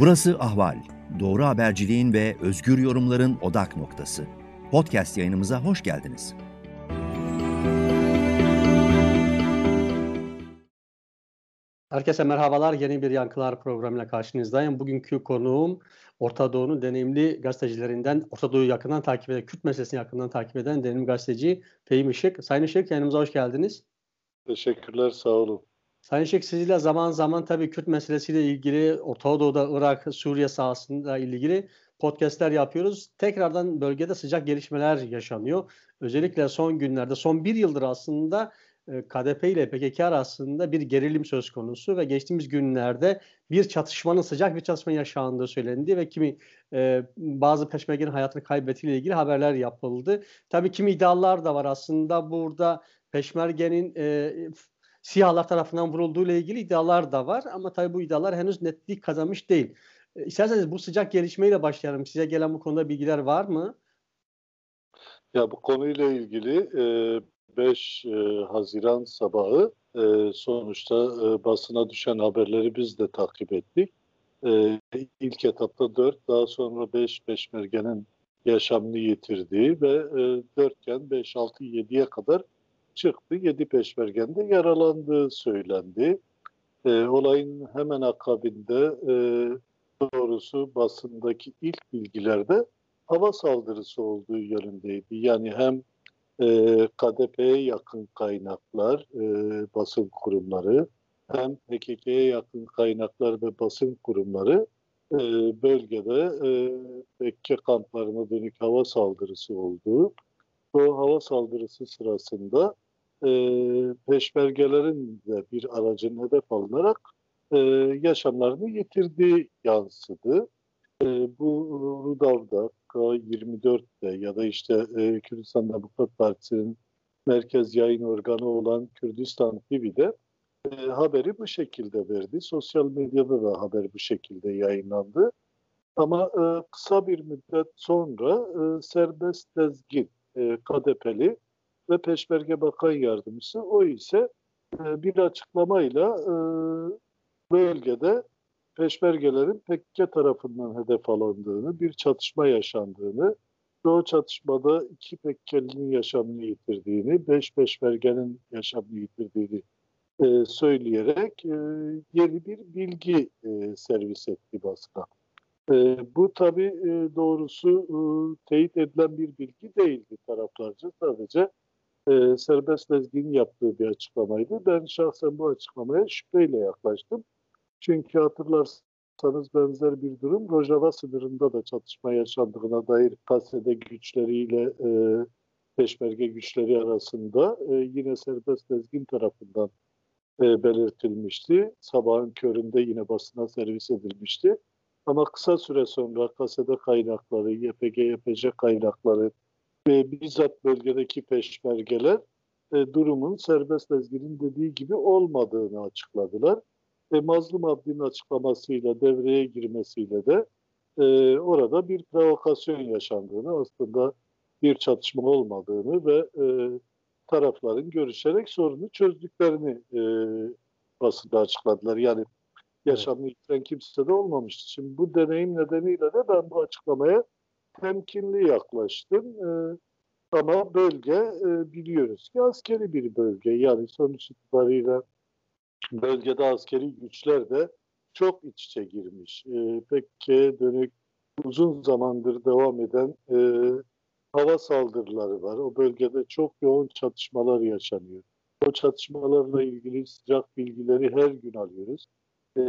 Burası Ahval. Doğru haberciliğin ve özgür yorumların odak noktası. Podcast yayınımıza hoş geldiniz. Herkese merhabalar. Yeni bir Yankılar programıyla karşınızdayım. Bugünkü konuğum Orta Doğu'nun deneyimli gazetecilerinden, Orta Doğu'yu yakından takip eden, Kürt meselesini yakından takip eden deneyimli gazeteci Fehim Işık. Sayın Işık, yanımıza hoş geldiniz. Teşekkürler, sağ olun. Sayın Işık, sizinle zaman zaman tabii Kürt meselesiyle ilgili, Orta Doğu'da, Irak, Suriye sahasında ilgili podcastler yapıyoruz. Tekrardan bölgede sıcak gelişmeler yaşanıyor. Özellikle son günlerde, son bir yıldır aslında e, KDP ile PKK arasında bir gerilim söz konusu ve geçtiğimiz günlerde bir çatışmanın sıcak bir çatışma yaşandığı söylendi ve kimi e, bazı peşmergenin hayatını kaybettiğiyle ilgili haberler yapıldı. Tabii kimi iddialar da var aslında burada peşmergenin e, siyahlar tarafından vurulduğu ile ilgili iddialar da var ama tabii bu iddialar henüz netlik kazanmış değil. E, isterseniz bu sıcak gelişmeyle başlayalım. Size gelen bu konuda bilgiler var mı? Ya bu konuyla ilgili e, 5 e, Haziran sabahı e, sonuçta e, basına düşen haberleri biz de takip ettik. E, ilk etapta 4 daha sonra 5 Peşmerge'nin yaşamını yitirdiği ve e, 4 iken 5, 6, 7'ye kadar çıktı. 7 Peşmerge'nde yaralandığı söylendi. E, olayın hemen akabinde e, doğrusu basındaki ilk bilgilerde hava saldırısı olduğu yönündeydi. Yani hem e, KDP'ye yakın kaynaklar, e, basın kurumları hem PKK'ye yakın kaynaklar ve basın kurumları e, bölgede e, Mekke kamplarına dönük hava saldırısı oldu. Bu hava saldırısı sırasında e, peşmergelerin de bir aracın hedef alınarak e, yaşamlarını yitirdiği yansıdı. E, bu Rudav'da, K24'te ya da işte e, Kürdistan Demokrat Partisi'nin merkez yayın organı olan Kürdistan TV'de e, haberi bu şekilde verdi. Sosyal medyada da haber bu şekilde yayınlandı. Ama e, kısa bir müddet sonra e, serbest tezgin e, KDP'li ve Peşmerge Bakan Yardımcısı o ise e, bir açıklamayla e, bölgede peşmergelerin PKK tarafından hedef alındığını, bir çatışma yaşandığını o çatışmada iki PKK'linin yaşamını yitirdiğini, beş peşmergenin yaşamını yitirdiğini e, söyleyerek e, yeni bir bilgi e, servis etti basına. E, bu tabii e, doğrusu e, teyit edilen bir bilgi değildi taraflarca. Sadece e, serbest lezgin yaptığı bir açıklamaydı. Ben şahsen bu açıklamaya şüpheyle yaklaştım. Çünkü hatırlarsanız benzer bir durum Rojava sınırında da çatışma yaşandığına dair kasede güçleriyle e, peşmerge güçleri arasında e, yine serbest lezgin tarafından e, belirtilmişti. Sabahın köründe yine basına servis edilmişti. Ama kısa süre sonra kasede kaynakları, YPG, YPC kaynakları ve bizzat bölgedeki peşmergeler e, durumun serbest lezginin dediği gibi olmadığını açıkladılar ve Mazlum Abdi'nin açıklamasıyla devreye girmesiyle de e, orada bir provokasyon yaşandığını aslında bir çatışma olmadığını ve e, tarafların görüşerek sorunu çözdüklerini e, basında açıkladılar. Yani yaşamını yitiren kimse de olmamıştı. Şimdi bu deneyim nedeniyle de ben bu açıklamaya temkinli yaklaştım. E, ama bölge e, biliyoruz ki askeri bir bölge. Yani sonuç itibariyle bölgede askeri güçler de çok iç içe girmiş. E, Pekke'ye dönük uzun zamandır devam eden e, hava saldırıları var. O bölgede çok yoğun çatışmalar yaşanıyor. O çatışmalarla ilgili sıcak bilgileri her gün alıyoruz. E,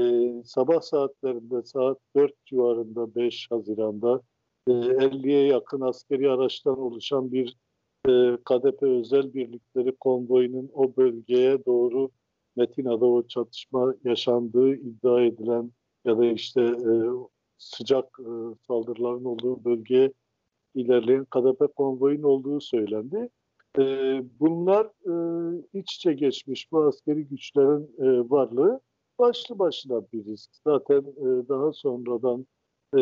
sabah saatlerinde saat 4 civarında 5 Haziran'da e, 50'ye yakın askeri araçtan oluşan bir e, KDP özel birlikleri konvoyunun o bölgeye doğru Metina'da o çatışma yaşandığı iddia edilen ya da işte e, sıcak e, saldırıların olduğu bölgeye ilerleyen KDP konvoyun olduğu söylendi. E, bunlar e, iç içe geçmiş bu askeri güçlerin e, varlığı başlı başına bir risk. Zaten e, daha sonradan e,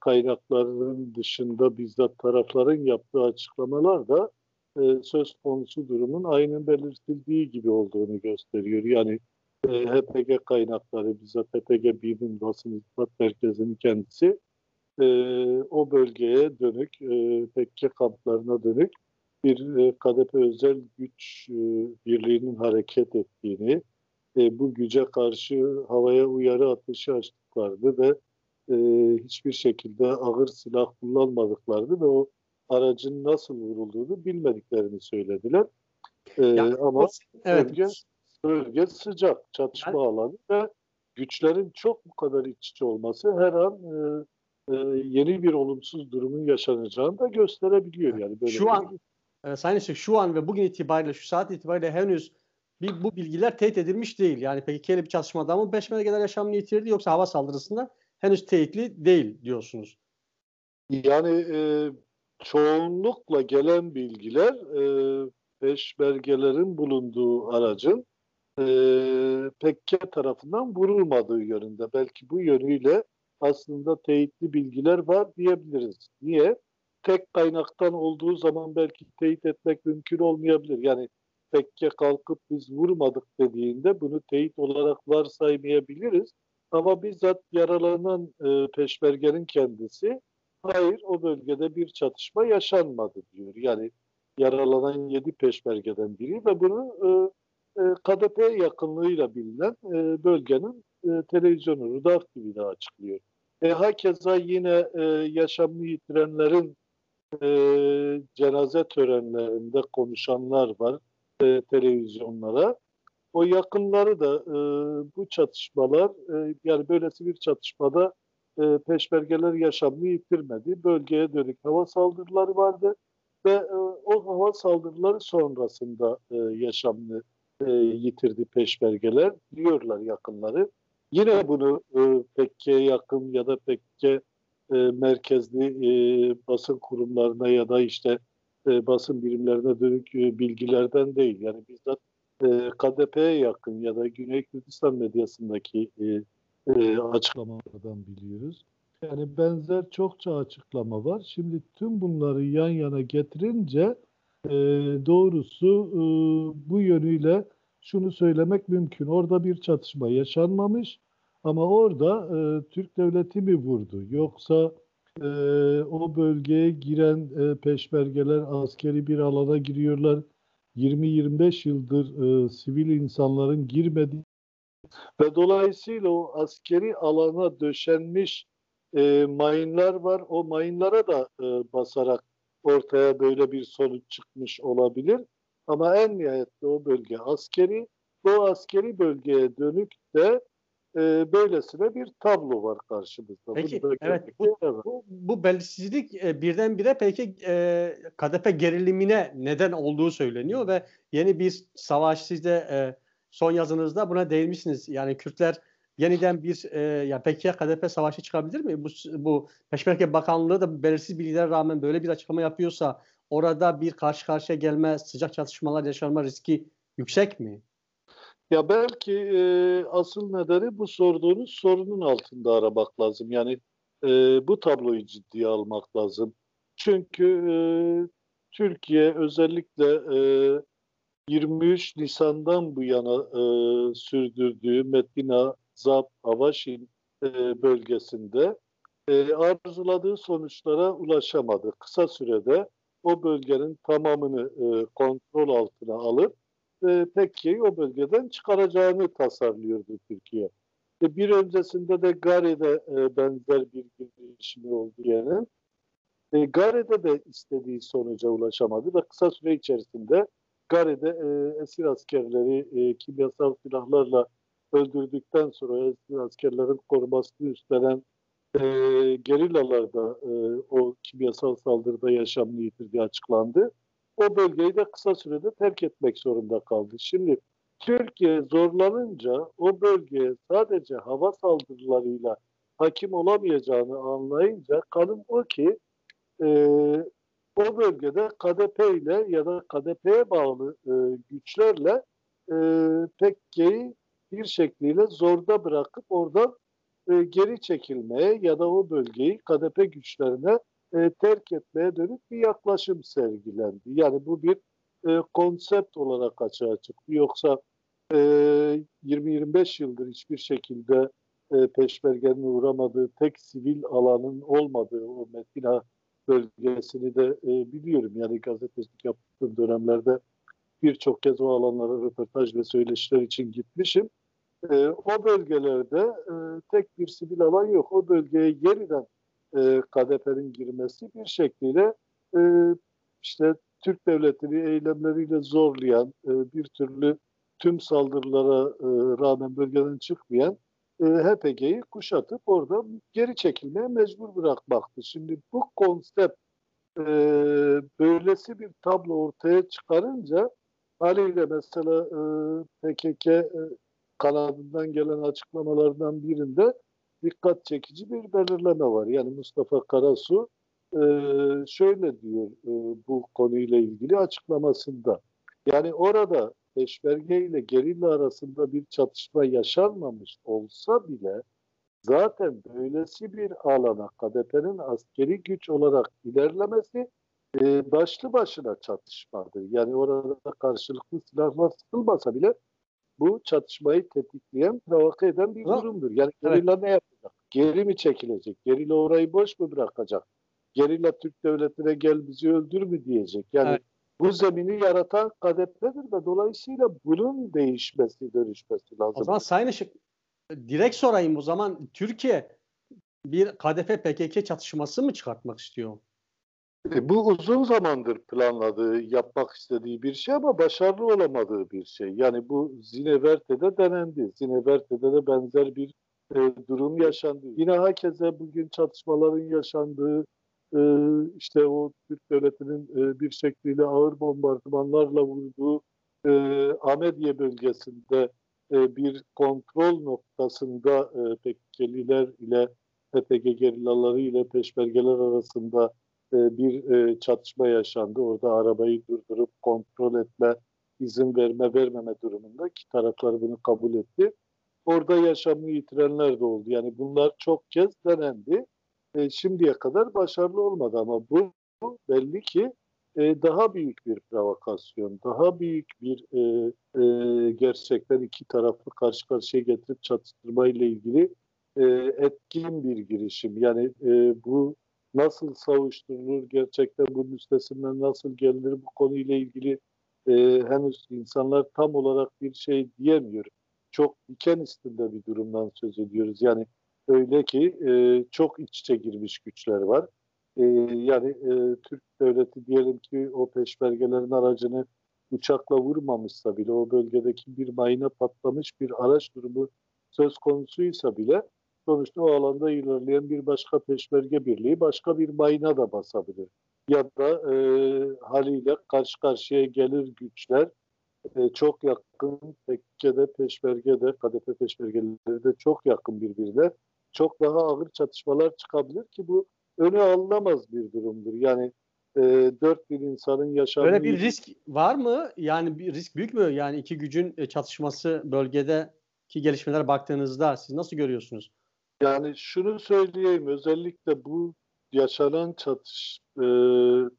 kaynakların dışında bizzat tarafların yaptığı açıklamalar da e, söz konusu durumun aynen belirtildiği gibi olduğunu gösteriyor. Yani e, HPG kaynakları, bizzat HPG BİM'in basın hizmet merkezinin kendisi e, o bölgeye dönük, e, PKK kamplarına dönük bir e, KDP özel güç e, birliğinin hareket ettiğini, e, bu güce karşı havaya uyarı ateşi açtıklarını ve e, hiçbir şekilde ağır silah kullanmadıklarını ve o aracın nasıl vurulduğunu bilmediklerini söylediler. E, yani, ama evet. bölge, bölge sıcak, çatışma yani, alanı ve güçlerin çok bu kadar iç içe olması her an e, e, yeni bir olumsuz durumun yaşanacağını da gösterebiliyor. Yani böyle şu an e, Sayın Işık şu an ve bugün itibariyle şu saat itibariyle henüz bir, bu bilgiler teyit edilmiş değil. Yani peki PKK'li bir çatışmada mı 5 kadar yaşamını yitirdi yoksa hava saldırısında henüz teyitli değil diyorsunuz. Yani e, çoğunlukla gelen bilgiler e, peşmergelerin bulunduğu aracın e, PKK tarafından vurulmadığı yönünde. Belki bu yönüyle aslında teyitli bilgiler var diyebiliriz. Niye? Tek kaynaktan olduğu zaman belki teyit etmek mümkün olmayabilir. Yani PKK kalkıp biz vurmadık dediğinde bunu teyit olarak varsaymayabiliriz. Ama bizzat yaralanan e, peşmergenin kendisi hayır o bölgede bir çatışma yaşanmadı diyor. Yani yaralanan yedi peşmergeden biri ve bunu e, e, KDP yakınlığıyla bilinen e, bölgenin e, televizyonu Rudaf TV'de açıklıyor. E, hakeza yine e, yaşamını yitirenlerin e, cenaze törenlerinde konuşanlar var e, televizyonlara. O yakınları da e, bu çatışmalar e, yani böylesi bir çatışmada e, peşmergeler yaşamını yitirmedi. Bölgeye dönük hava saldırıları vardı ve e, o hava saldırıları sonrasında e, yaşamını e, yitirdi peşmergeler diyorlar yakınları. Yine bunu e, PKK'ye yakın ya da PKK e, merkezli e, basın kurumlarına ya da işte e, basın birimlerine dönük e, bilgilerden değil. Yani bizzat e, KDP'ye yakın ya da Güney Kürdistan medyasındaki e, e, açıklamalardan biliyoruz. Yani benzer çokça açıklama var. Şimdi tüm bunları yan yana getirince e, doğrusu e, bu yönüyle şunu söylemek mümkün. Orada bir çatışma yaşanmamış ama orada e, Türk devleti mi vurdu? Yoksa e, o bölgeye giren e, peşmergeler askeri bir alana giriyorlar. 20-25 yıldır e, sivil insanların girmediği ve dolayısıyla o askeri alana döşenmiş e, mayınlar var. O mayınlara da e, basarak ortaya böyle bir sonuç çıkmış olabilir. Ama en nihayetinde o bölge askeri. Bu askeri bölgeye dönük de e, böylesine bir tablo var karşımızda. Peki, evet, bu, bu, bu belirsizlik e, birdenbire peki e, KDP gerilimine neden olduğu söyleniyor ve yeni bir savaş siz de e, son yazınızda buna değinmişsiniz. Yani Kürtler yeniden bir e, ya peki KDP savaşı çıkabilir mi? Bu, bu Peşmerge Bakanlığı da belirsiz bilgilere rağmen böyle bir açıklama yapıyorsa orada bir karşı karşıya gelme, sıcak çatışmalar yaşanma riski yüksek mi? Ya belki e, asıl nedeni bu sorduğunuz sorunun altında aramak lazım. Yani e, bu tabloyu ciddiye almak lazım. Çünkü e, Türkiye özellikle e, 23 Nisan'dan bu yana e, sürdürdüğü Medina, Zap, Avaşin e, bölgesinde e, arzuladığı sonuçlara ulaşamadı. Kısa sürede o bölgenin tamamını e, kontrol altına alıp e, Tekke'yi o bölgeden çıkaracağını tasarlıyordu Türkiye. E, bir öncesinde de Gare'de e, benzer bir girişimi oldu yani. E, Gare'de de istediği sonuca ulaşamadı ve kısa süre içerisinde Gare'de e, esir askerleri e, kimyasal silahlarla öldürdükten sonra esir askerlerin korumasını üstlenen e, gerillalar da e, o kimyasal saldırıda yaşamını yitirdiği açıklandı o bölgeyi de kısa sürede terk etmek zorunda kaldı. Şimdi Türkiye zorlanınca o bölgeye sadece hava saldırılarıyla hakim olamayacağını anlayınca kanım o ki e, o bölgede KDP ile ya da KDP'ye bağlı e, güçlerle e, PKK'yi bir şekliyle zorda bırakıp oradan e, geri çekilmeye ya da o bölgeyi KDP güçlerine e, terk etmeye dönük bir yaklaşım sergilendi. Yani bu bir e, konsept olarak açığa çıktı. Yoksa 20-25 yıldır hiçbir şekilde e, peşmergenin uğramadığı tek sivil alanın olmadığı o Metina bölgesini de e, biliyorum. Yani gazetecilik yaptığım dönemlerde birçok kez o alanlara röportaj ve söyleşiler için gitmişim. E, o bölgelerde e, tek bir sivil alan yok. O bölgeye yeniden e, KDP'nin girmesi bir şekliyle e, işte Türk devletini eylemleriyle zorlayan, e, bir türlü tüm saldırılara e, rağmen bölgeden çıkmayan e, HPG'yi kuşatıp orada geri çekilmeye mecbur bırakmaktı. Şimdi bu konsept e, böylesi bir tablo ortaya çıkarınca haliyle mesela e, PKK e, kanadından gelen açıklamalardan birinde dikkat çekici bir belirleme var. Yani Mustafa Karasu e, şöyle diyor e, bu konuyla ilgili açıklamasında. Yani orada peşmerge ile gerilla arasında bir çatışma yaşanmamış olsa bile zaten böylesi bir alana KDP'nin askeri güç olarak ilerlemesi e, başlı başına çatışmadır. Yani orada karşılıklı silahlar sıkılmasa bile bu çatışmayı tetikleyen, provoke eden bir durumdur. Yani gerilla evet. ne yapacak? Geri mi çekilecek? Gerilla orayı boş mu bırakacak? Gerilla Türk devletine gel bizi öldür mü diyecek? Yani evet. bu zemini yaratan KDP'dir ve dolayısıyla bunun değişmesi, dönüşmesi lazım. O zaman Sayın Işık, direkt sorayım o zaman Türkiye bir KDP PKK çatışması mı çıkartmak istiyor? E, bu uzun zamandır planladığı, yapmak istediği bir şey ama başarılı olamadığı bir şey. Yani bu Zineverte'de denendi. Zineverte'de de benzer bir e, durum yaşandı. Yine herkese bugün çatışmaların yaşandığı, e, işte o Türk devletinin e, bir şekliyle ağır bombardımanlarla vurduğu e, Ahmediye bölgesinde e, bir kontrol noktasında e, PKK'liler ile PPG gerillaları ile peşmergeler arasında bir e, çatışma yaşandı. Orada arabayı durdurup kontrol etme, izin verme vermeme durumunda ki taraflar bunu kabul etti. Orada yaşamını yitirenler de oldu. Yani bunlar çok kez denendi. E, şimdiye kadar başarılı olmadı ama bu belli ki e, daha büyük bir provokasyon, daha büyük bir e, e, gerçekten iki tarafı karşı karşıya getirip çatıştırma ile ilgili e, etkin bir girişim. Yani e, bu nasıl savuşturulur, gerçekten bunun üstesinden nasıl gelinir bu konuyla ilgili e, henüz insanlar tam olarak bir şey diyemiyor. Çok diken üstünde bir durumdan söz ediyoruz. Yani öyle ki e, çok iç içe girmiş güçler var. E, yani e, Türk devleti diyelim ki o peşmergelerin aracını uçakla vurmamışsa bile o bölgedeki bir mayına patlamış bir araç durumu söz konusuysa bile sonuçta o alanda ilerleyen bir başka peşmerge birliği başka bir mayına da basabilir. Ya da e, haliyle karşı karşıya gelir güçler e, çok yakın tekkede, peşmergede, kadefe peşmergeleri de çok yakın birbirine. Çok daha ağır çatışmalar çıkabilir ki bu önü alınamaz bir durumdur. Yani e, dört bir insanın yaşamı... Böyle bir risk var mı? Yani bir risk büyük mü? Yani iki gücün e, çatışması bölgedeki gelişmelere baktığınızda siz nasıl görüyorsunuz? Yani şunu söyleyeyim özellikle bu yaşanan çatış e,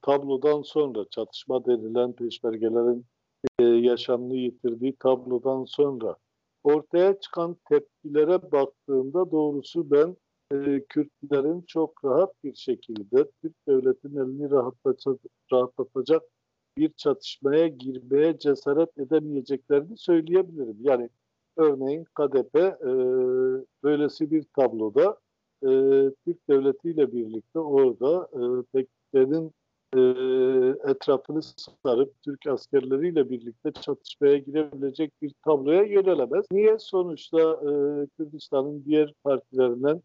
tablodan sonra çatışma denilen peşmergelerin e, yaşamını yitirdiği tablodan sonra ortaya çıkan tepkilere baktığımda doğrusu ben e, Kürtlerin çok rahat bir şekilde Türk devletinin elini rahatlatacak, bir çatışmaya girmeye cesaret edemeyeceklerini söyleyebilirim. Yani Örneğin KDP e, böylesi bir tabloda e, Türk devletiyle birlikte orada e, Pekler'in e, etrafını sarıp Türk askerleriyle birlikte çatışmaya girebilecek bir tabloya yönelemez. Niye? Sonuçta e, Kürdistan'ın diğer partilerinden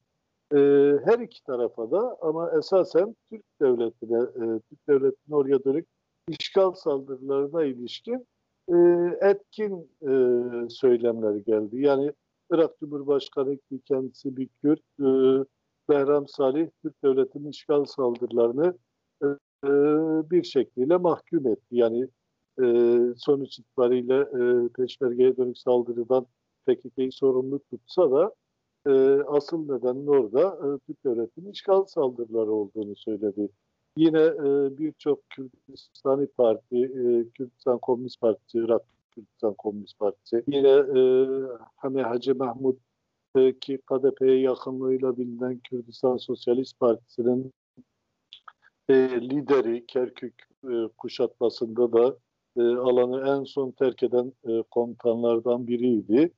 e, her iki tarafa da ama esasen Türk devletine, e, Türk devletinin oraya dönük işgal saldırılarına ilişkin e, etkin e, söylemler geldi. Yani Irak Cumhurbaşkanı ki kendisi bir Kürt, e, Behram Salih Türk devletinin işgal saldırılarını e, e, bir şekliyle mahkum etti. Yani e, sonuç itibariyle e, peşmergeye dönük saldırıdan PKK'yı sorumlu tutsa da e, asıl nedenin orada e, Türk devletinin işgal saldırıları olduğunu söyledi. Yine e, birçok Kürdistani Parti, e, Kürdistan Komünist Partisi, Irak Kürdistan Komünist Partisi. Yine e, hani Hacı Mahmut e, ki KDP'ye yakınlığıyla bilinen Kürdistan Sosyalist Partisi'nin e, lideri Kerkük e, kuşatmasında da e, alanı en son terk eden e, komutanlardan biriydi.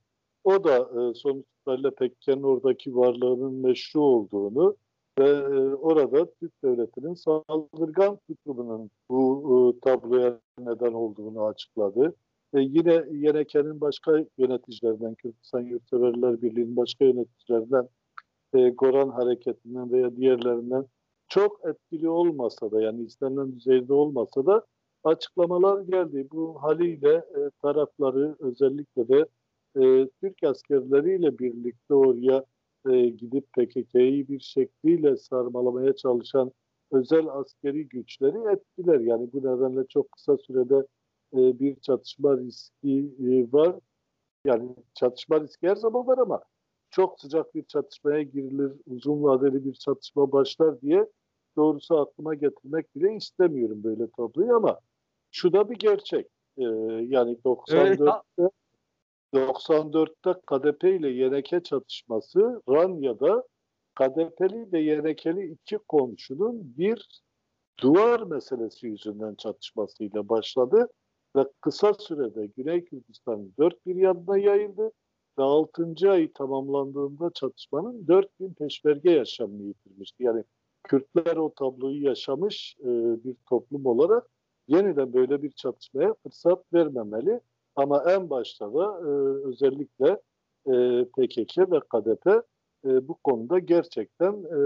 O da e, sonuç itibariyle Pekken'in oradaki varlığının meşru olduğunu ve e, orada Türk Devleti'nin saldırgan tutumunun bu e, tabloya neden olduğunu açıkladı. E, yine Yeneke'nin başka yöneticilerinden, Kürdistan Yurtseverler Birliği'nin başka yöneticilerinden, e, Goran Hareketi'nden veya diğerlerinden çok etkili olmasa da yani istenilen düzeyde olmasa da açıklamalar geldi. Bu haliyle e, tarafları özellikle de e, Türk askerleriyle birlikte oraya e, gidip PKK'yı bir şekliyle sarmalamaya çalışan özel askeri güçleri etkiler. Yani bu nedenle çok kısa sürede e, bir çatışma riski e, var. Yani çatışma riski her zaman var ama çok sıcak bir çatışmaya girilir, uzun vadeli bir çatışma başlar diye doğrusu aklıma getirmek bile istemiyorum böyle tabloyu ama şu da bir gerçek. Ee, yani 94'te 94'te KDP ile YNK çatışması Ranya'da KDP'li ve YNK'li iki komşunun bir duvar meselesi yüzünden çatışmasıyla başladı ve kısa sürede Güney Kürdistan'ın dört bir yanına yayıldı ve 6. ay tamamlandığında çatışmanın 4000 peşmerge yaşamını yitirmişti. Yani Kürtler o tabloyu yaşamış e, bir toplum olarak yeniden böyle bir çatışmaya fırsat vermemeli. Ama en başta da e, özellikle e, PKK ve KDP e, bu konuda gerçekten e,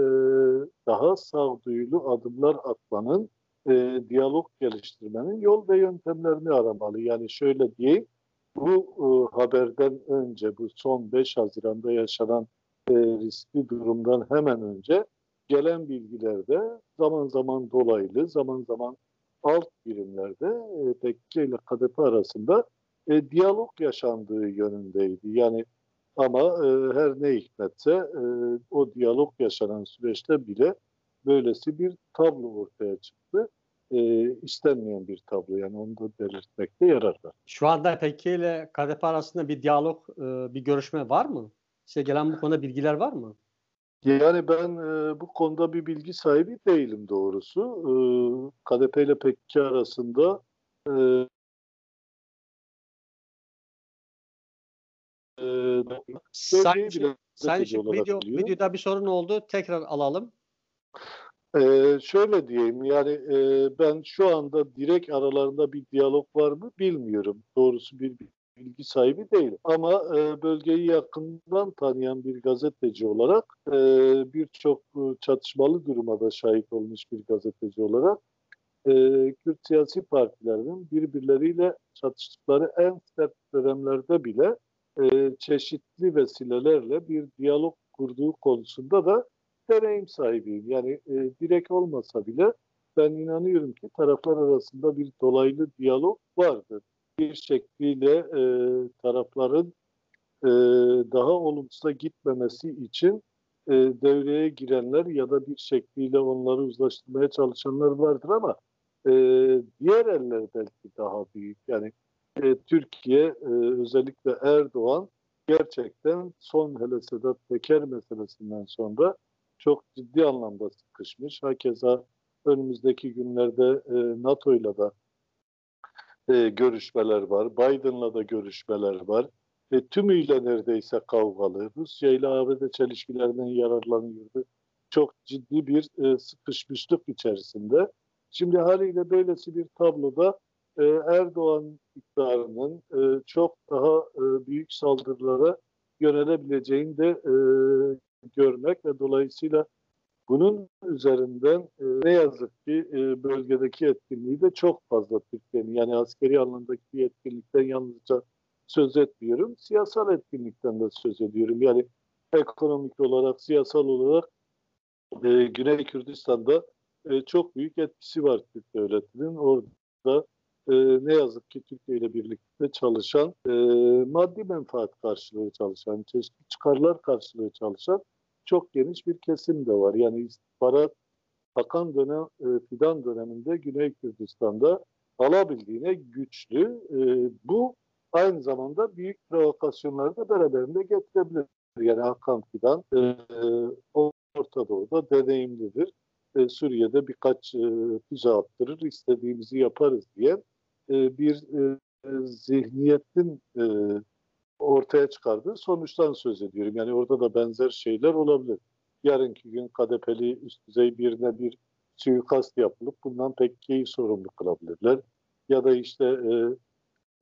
daha sağduyulu adımlar atmanın, e, diyalog geliştirmenin yol ve yöntemlerini aramalı. Yani şöyle diyeyim, bu e, haberden önce, bu son 5 Haziran'da yaşanan e, riskli durumdan hemen önce gelen bilgilerde zaman zaman dolaylı, zaman zaman alt birimlerde e, PKK ile KDP arasında e, diyalog yaşandığı yönündeydi. Yani ama e, her ne hikmetse e, o diyalog yaşanan süreçte bile böylesi bir tablo ortaya çıktı. E, istenmeyen bir tablo yani onu da belirtmekte yarar var. Şu anda PKK ile KDP arasında bir diyalog, e, bir görüşme var mı? Size gelen bu konuda bilgiler var mı? Yani ben e, bu konuda bir bilgi sahibi değilim doğrusu. E, KDP ile PKK arasında e, Sayın, Sayın video, videoda bir sorun oldu. Tekrar alalım. Ee, şöyle diyeyim yani e, ben şu anda direkt aralarında bir diyalog var mı bilmiyorum. Doğrusu bir bilgi sahibi değil. Ama e, bölgeyi yakından tanıyan bir gazeteci olarak e, birçok e, çatışmalı duruma da şahit olmuş bir gazeteci olarak e, Kürt siyasi partilerinin birbirleriyle çatıştıkları en sert dönemlerde bile e, çeşitli vesilelerle bir diyalog kurduğu konusunda da deneyim sahibiyim. Yani e, direkt olmasa bile ben inanıyorum ki taraflar arasında bir dolaylı diyalog vardır bir şekliyle e, tarafların e, daha olumsuza gitmemesi için e, devreye girenler ya da bir şekliyle onları uzlaştırmaya çalışanlar vardır ama e, diğer eller belki daha büyük. Yani e, Türkiye e, özellikle Erdoğan gerçekten son hele Sedat Peker meselesinden sonra çok ciddi anlamda sıkışmış. Hakeza önümüzdeki günlerde e, NATO ile de e, görüşmeler var. Biden'la da görüşmeler var. E, tümüyle neredeyse kavgalı. Rusya ile ABD çelişkilerinden yararlanıyordu. Çok ciddi bir e, sıkışmışlık içerisinde. Şimdi haliyle böylesi bir tabloda e, Erdoğan iktidarının e, çok daha e, büyük saldırılara yönelebileceğini de e, görmek ve dolayısıyla bunun üzerinden e, ne yazık ki e, bölgedeki etkinliği de çok fazla Türkiye'nin yani askeri alandaki bir etkinlikten yalnızca söz etmiyorum. Siyasal etkinlikten de söz ediyorum. Yani ekonomik olarak, siyasal olarak e, Güney Kürdistan'da e, çok büyük etkisi var Türk devletinin. Orada e, ne yazık ki Türkiye ile birlikte çalışan, e, maddi menfaat karşılığı çalışan, çeşitli çıkarlar karşılığı çalışan çok geniş bir kesim de var. Yani istihbarat Hakan dönem, e, Fidan döneminde Güney Kürdistan'da alabildiğine güçlü. E, bu aynı zamanda büyük provokasyonları da beraberinde getirebilir. Yani Hakan Fidan e, Orta Doğu'da deneyimlidir. E, Suriye'de birkaç e, füze attırır, istediğimizi yaparız diye e, bir e, zihniyetin e, ortaya çıkardığı sonuçtan söz ediyorum. Yani orada da benzer şeyler olabilir. Yarınki gün KDP'li üst düzey birine bir suikast yapılıp bundan PKK'yı sorumlu kılabilirler. Ya da işte e,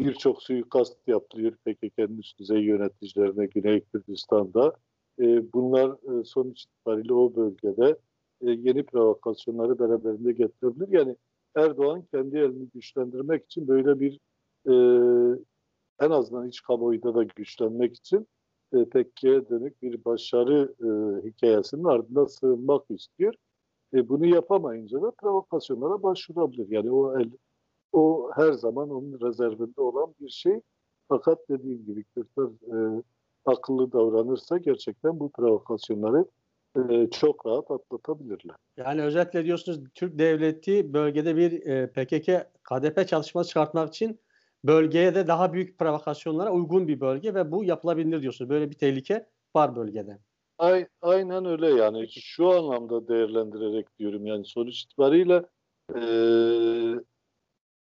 birçok suikast yapılıyor PKK'nın üst düzey yöneticilerine Güney Kürdistan'da. E, bunlar e, sonuç itibariyle o bölgede yeni provokasyonları beraberinde getirebilir. Yani Erdoğan kendi elini güçlendirmek için böyle bir e, en azından iç kamuoyunda da güçlenmek için e, PKK'ye dönük bir başarı e, hikayesinin ardında sığınmak istiyor. E, bunu yapamayınca da provokasyonlara başvurabilir. Yani o el, o her zaman onun rezervinde olan bir şey. Fakat dediğim gibi Kürtler e, akıllı davranırsa gerçekten bu provokasyonları e, çok rahat atlatabilirler. Yani özetle diyorsunuz Türk devleti bölgede bir e, PKK KDP çalışması çıkartmak için bölgeye de daha büyük provokasyonlara uygun bir bölge ve bu yapılabilir diyorsunuz. Böyle bir tehlike var bölgede. Aynen öyle yani şu anlamda değerlendirerek diyorum yani sonuç itibariyle e,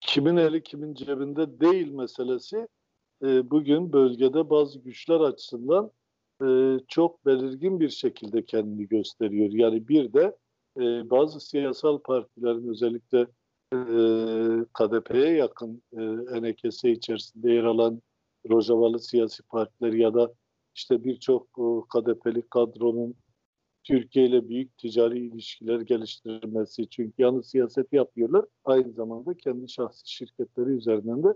kimin eli kimin cebinde değil meselesi e, bugün bölgede bazı güçler açısından e, çok belirgin bir şekilde kendini gösteriyor. Yani bir de e, bazı siyasal partilerin özellikle e, KDP'ye yakın e, NKS içerisinde yer alan Rojavalı siyasi partiler ya da işte birçok e, KDP'li kadronun Türkiye ile büyük ticari ilişkiler geliştirmesi. Çünkü yalnız siyaset yapıyorlar. Aynı zamanda kendi şahsi şirketleri üzerinden de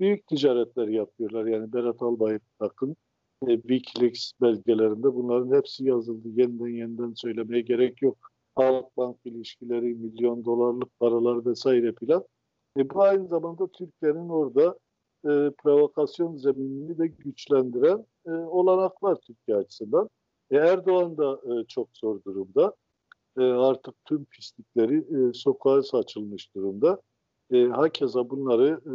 büyük ticaretler yapıyorlar. Yani Berat Albayrak'ın e, Wikileaks belgelerinde bunların hepsi yazıldı. Yeniden yeniden söylemeye gerek yok. Halkbank ilişkileri, milyon dolarlık paralar vesaire filan. E, bu aynı zamanda Türkiye'nin orada e, provokasyon zeminini de güçlendiren e, olanaklar Türkiye açısından. E, Erdoğan da e, çok zor durumda. E, artık tüm pislikleri e, sokağa saçılmış durumda. E, hakeza bunları e,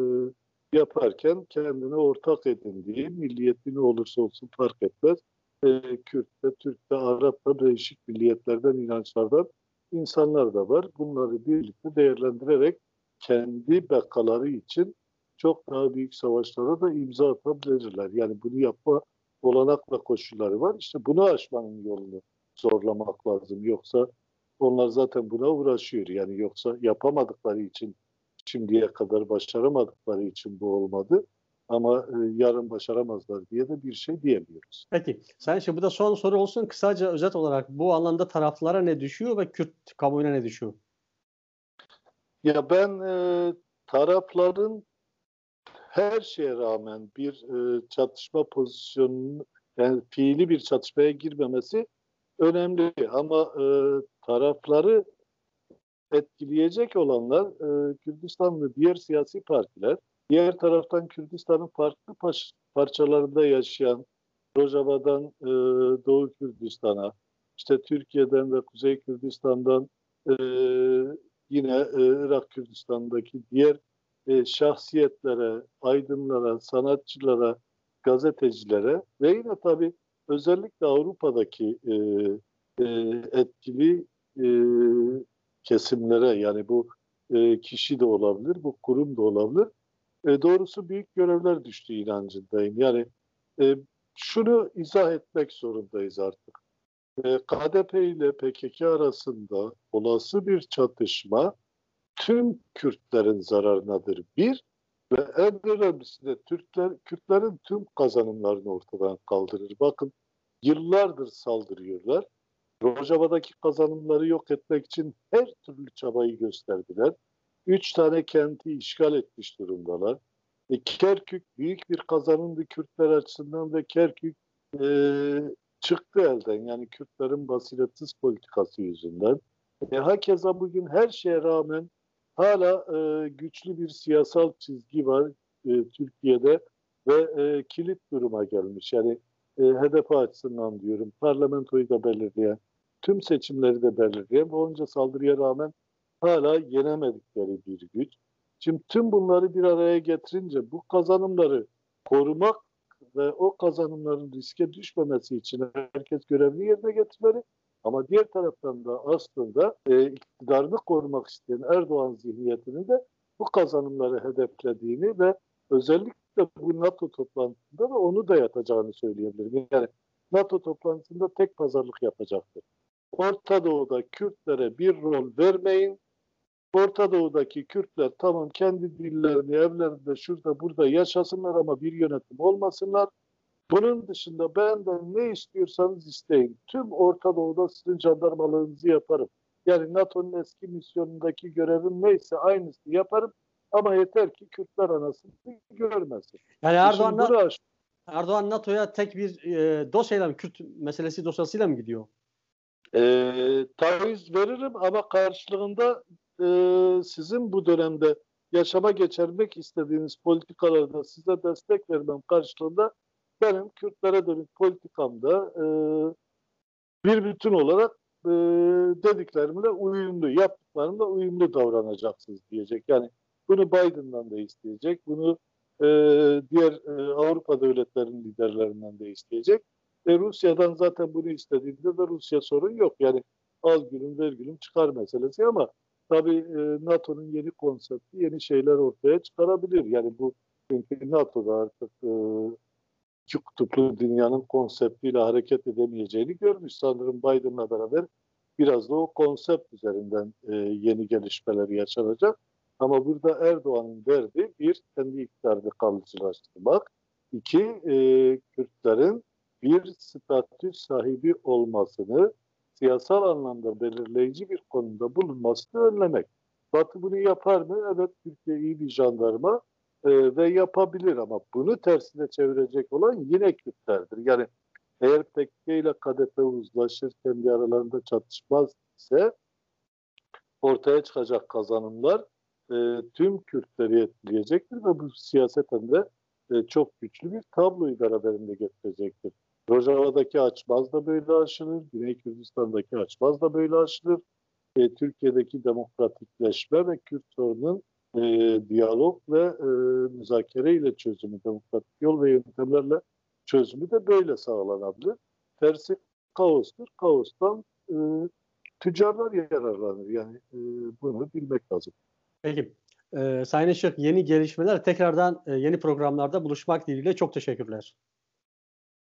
yaparken kendine ortak edindiği, milliyeti ne olursa olsun fark etmez. E, Kürt'te, Türk'te, Arap'ta değişik milliyetlerden, inançlardan insanlar da var. Bunları birlikte değerlendirerek kendi bekaları için çok daha büyük savaşlara da imza atabilirler. Yani bunu yapma olanakla koşulları var. İşte bunu aşmanın yolunu zorlamak lazım. Yoksa onlar zaten buna uğraşıyor. Yani yoksa yapamadıkları için şimdiye kadar başaramadıkları için bu olmadı. Ama e, yarın başaramazlar diye de bir şey diyemiyoruz. Peki. Sen şimdi bu da son soru olsun. Kısaca özet olarak bu alanda taraflara ne düşüyor ve Kürt kamuoyuna ne düşüyor? Ya ben e, tarafların her şeye rağmen bir e, çatışma pozisyonunun yani fiili bir çatışmaya girmemesi önemli ama e, tarafları etkileyecek olanlar e, Kürdistan ve diğer siyasi partiler, diğer taraftan Kürdistan'ın farklı parçalarında yaşayan Rojava'dan e, Doğu Kürdistan'a, işte Türkiye'den ve Kuzey Kürdistan'dan e, yine e, Irak Kürdistan'daki diğer e, şahsiyetlere, aydınlara, sanatçılara, gazetecilere ve yine tabii özellikle Avrupa'daki e, e, etkili e, kesimlere yani bu e, kişi de olabilir, bu kurum da olabilir. E, doğrusu büyük görevler düştü inancındayım. Yani e, şunu izah etmek zorundayız artık. E, KDP ile PKK arasında olası bir çatışma tüm Kürtlerin zararınadır. Bir ve en önemlisi de Türkler, Kürtlerin tüm kazanımlarını ortadan kaldırır. Bakın yıllardır saldırıyorlar. Rojava'daki kazanımları yok etmek için her türlü çabayı gösterdiler. Üç tane kenti işgal etmiş durumdalar. E, Kerkük büyük bir kazanımdı Kürtler açısından ve Kerkük e, çıktı elden. Yani Kürtlerin basiretsiz politikası yüzünden. E, hakeza bugün her şeye rağmen hala e, güçlü bir siyasal çizgi var e, Türkiye'de ve e, kilit duruma gelmiş. Yani e, HDP açısından diyorum parlamentoyu da belirleyen, tüm seçimleri de belirleyen ve onca saldırıya rağmen hala yenemedikleri bir güç. Şimdi tüm bunları bir araya getirince bu kazanımları korumak ve o kazanımların riske düşmemesi için herkes görevini yerine getirmeli. Ama diğer taraftan da aslında e, iktidarını korumak isteyen Erdoğan zihniyetinin de bu kazanımları hedeflediğini ve özellikle bu NATO toplantısında da onu da yatacağını söyleyebilirim. Yani NATO toplantısında tek pazarlık yapacaktır. Orta Doğu'da Kürtlere bir rol vermeyin. Orta Doğu'daki Kürtler tamam kendi dillerini evlerinde şurada burada yaşasınlar ama bir yönetim olmasınlar. Bunun dışında benden ne istiyorsanız isteyin. Tüm Orta Doğu'da sizin jandarmalığınızı yaparım. Yani NATO'nun eski misyonundaki görevim neyse aynısını yaparım. Ama yeter ki Kürtler anasını görmesin. Yani Erdoğan, Erdoğan NATO'ya tek bir e, dosyayla mı, Kürt meselesi dosyasıyla mı gidiyor? E, taviz veririm ama karşılığında e, sizin bu dönemde yaşama geçirmek istediğiniz politikalarda size destek vermem karşılığında benim Kürtlere dönük politikamda e, bir bütün olarak e, dediklerimle uyumlu, yaptıklarımla uyumlu davranacaksınız diyecek. Yani bunu Biden'dan da isteyecek, bunu e, diğer e, Avrupa devletlerinin liderlerinden de isteyecek. Ve Rusya'dan zaten bunu istediğinde de Rusya sorun yok. Yani al gülüm ver gülüm çıkar meselesi ama tabii e, NATO'nun yeni konsepti yeni şeyler ortaya çıkarabilir. Yani bu çünkü NATO'da artık e, iki kutuplu dünyanın konseptiyle hareket edemeyeceğini görmüş. Sanırım Biden'la beraber biraz da o konsept üzerinden e, yeni gelişmeler yaşanacak. Ama burada Erdoğan'ın derdi bir, kendi iktidarını kalıcılaştırmak. İki, e, Kürtlerin bir statü sahibi olmasını siyasal anlamda belirleyici bir konuda bulunmasını önlemek. Batı bunu yapar mı? Evet Türkiye iyi bir jandarma e, ve yapabilir ama bunu tersine çevirecek olan yine Kürtlerdir. Yani eğer PKK ile KDP uzlaşır, kendi aralarında çatışmaz ise ortaya çıkacak kazanımlar e, tüm Kürtleri etkileyecektir ve bu siyaseten de e, çok güçlü bir tabloyu beraberinde getirecektir. Rojava'daki açmaz da böyle aşılır, Güney Kürdistan'daki açmaz da böyle aşılır. E, Türkiye'deki demokratikleşme ve Kürt sorunun e, diyalog ve e, müzakere ile çözümü, demokratik yol ve yöntemlerle çözümü de böyle sağlanabilir. Tersi kaostur. Kaostan e, tüccarlar yararlanır. Yani e, bunu bilmek lazım. Peki. Ee, Sayın Işık yeni gelişmeler tekrardan e, yeni programlarda buluşmak dileğiyle çok teşekkürler.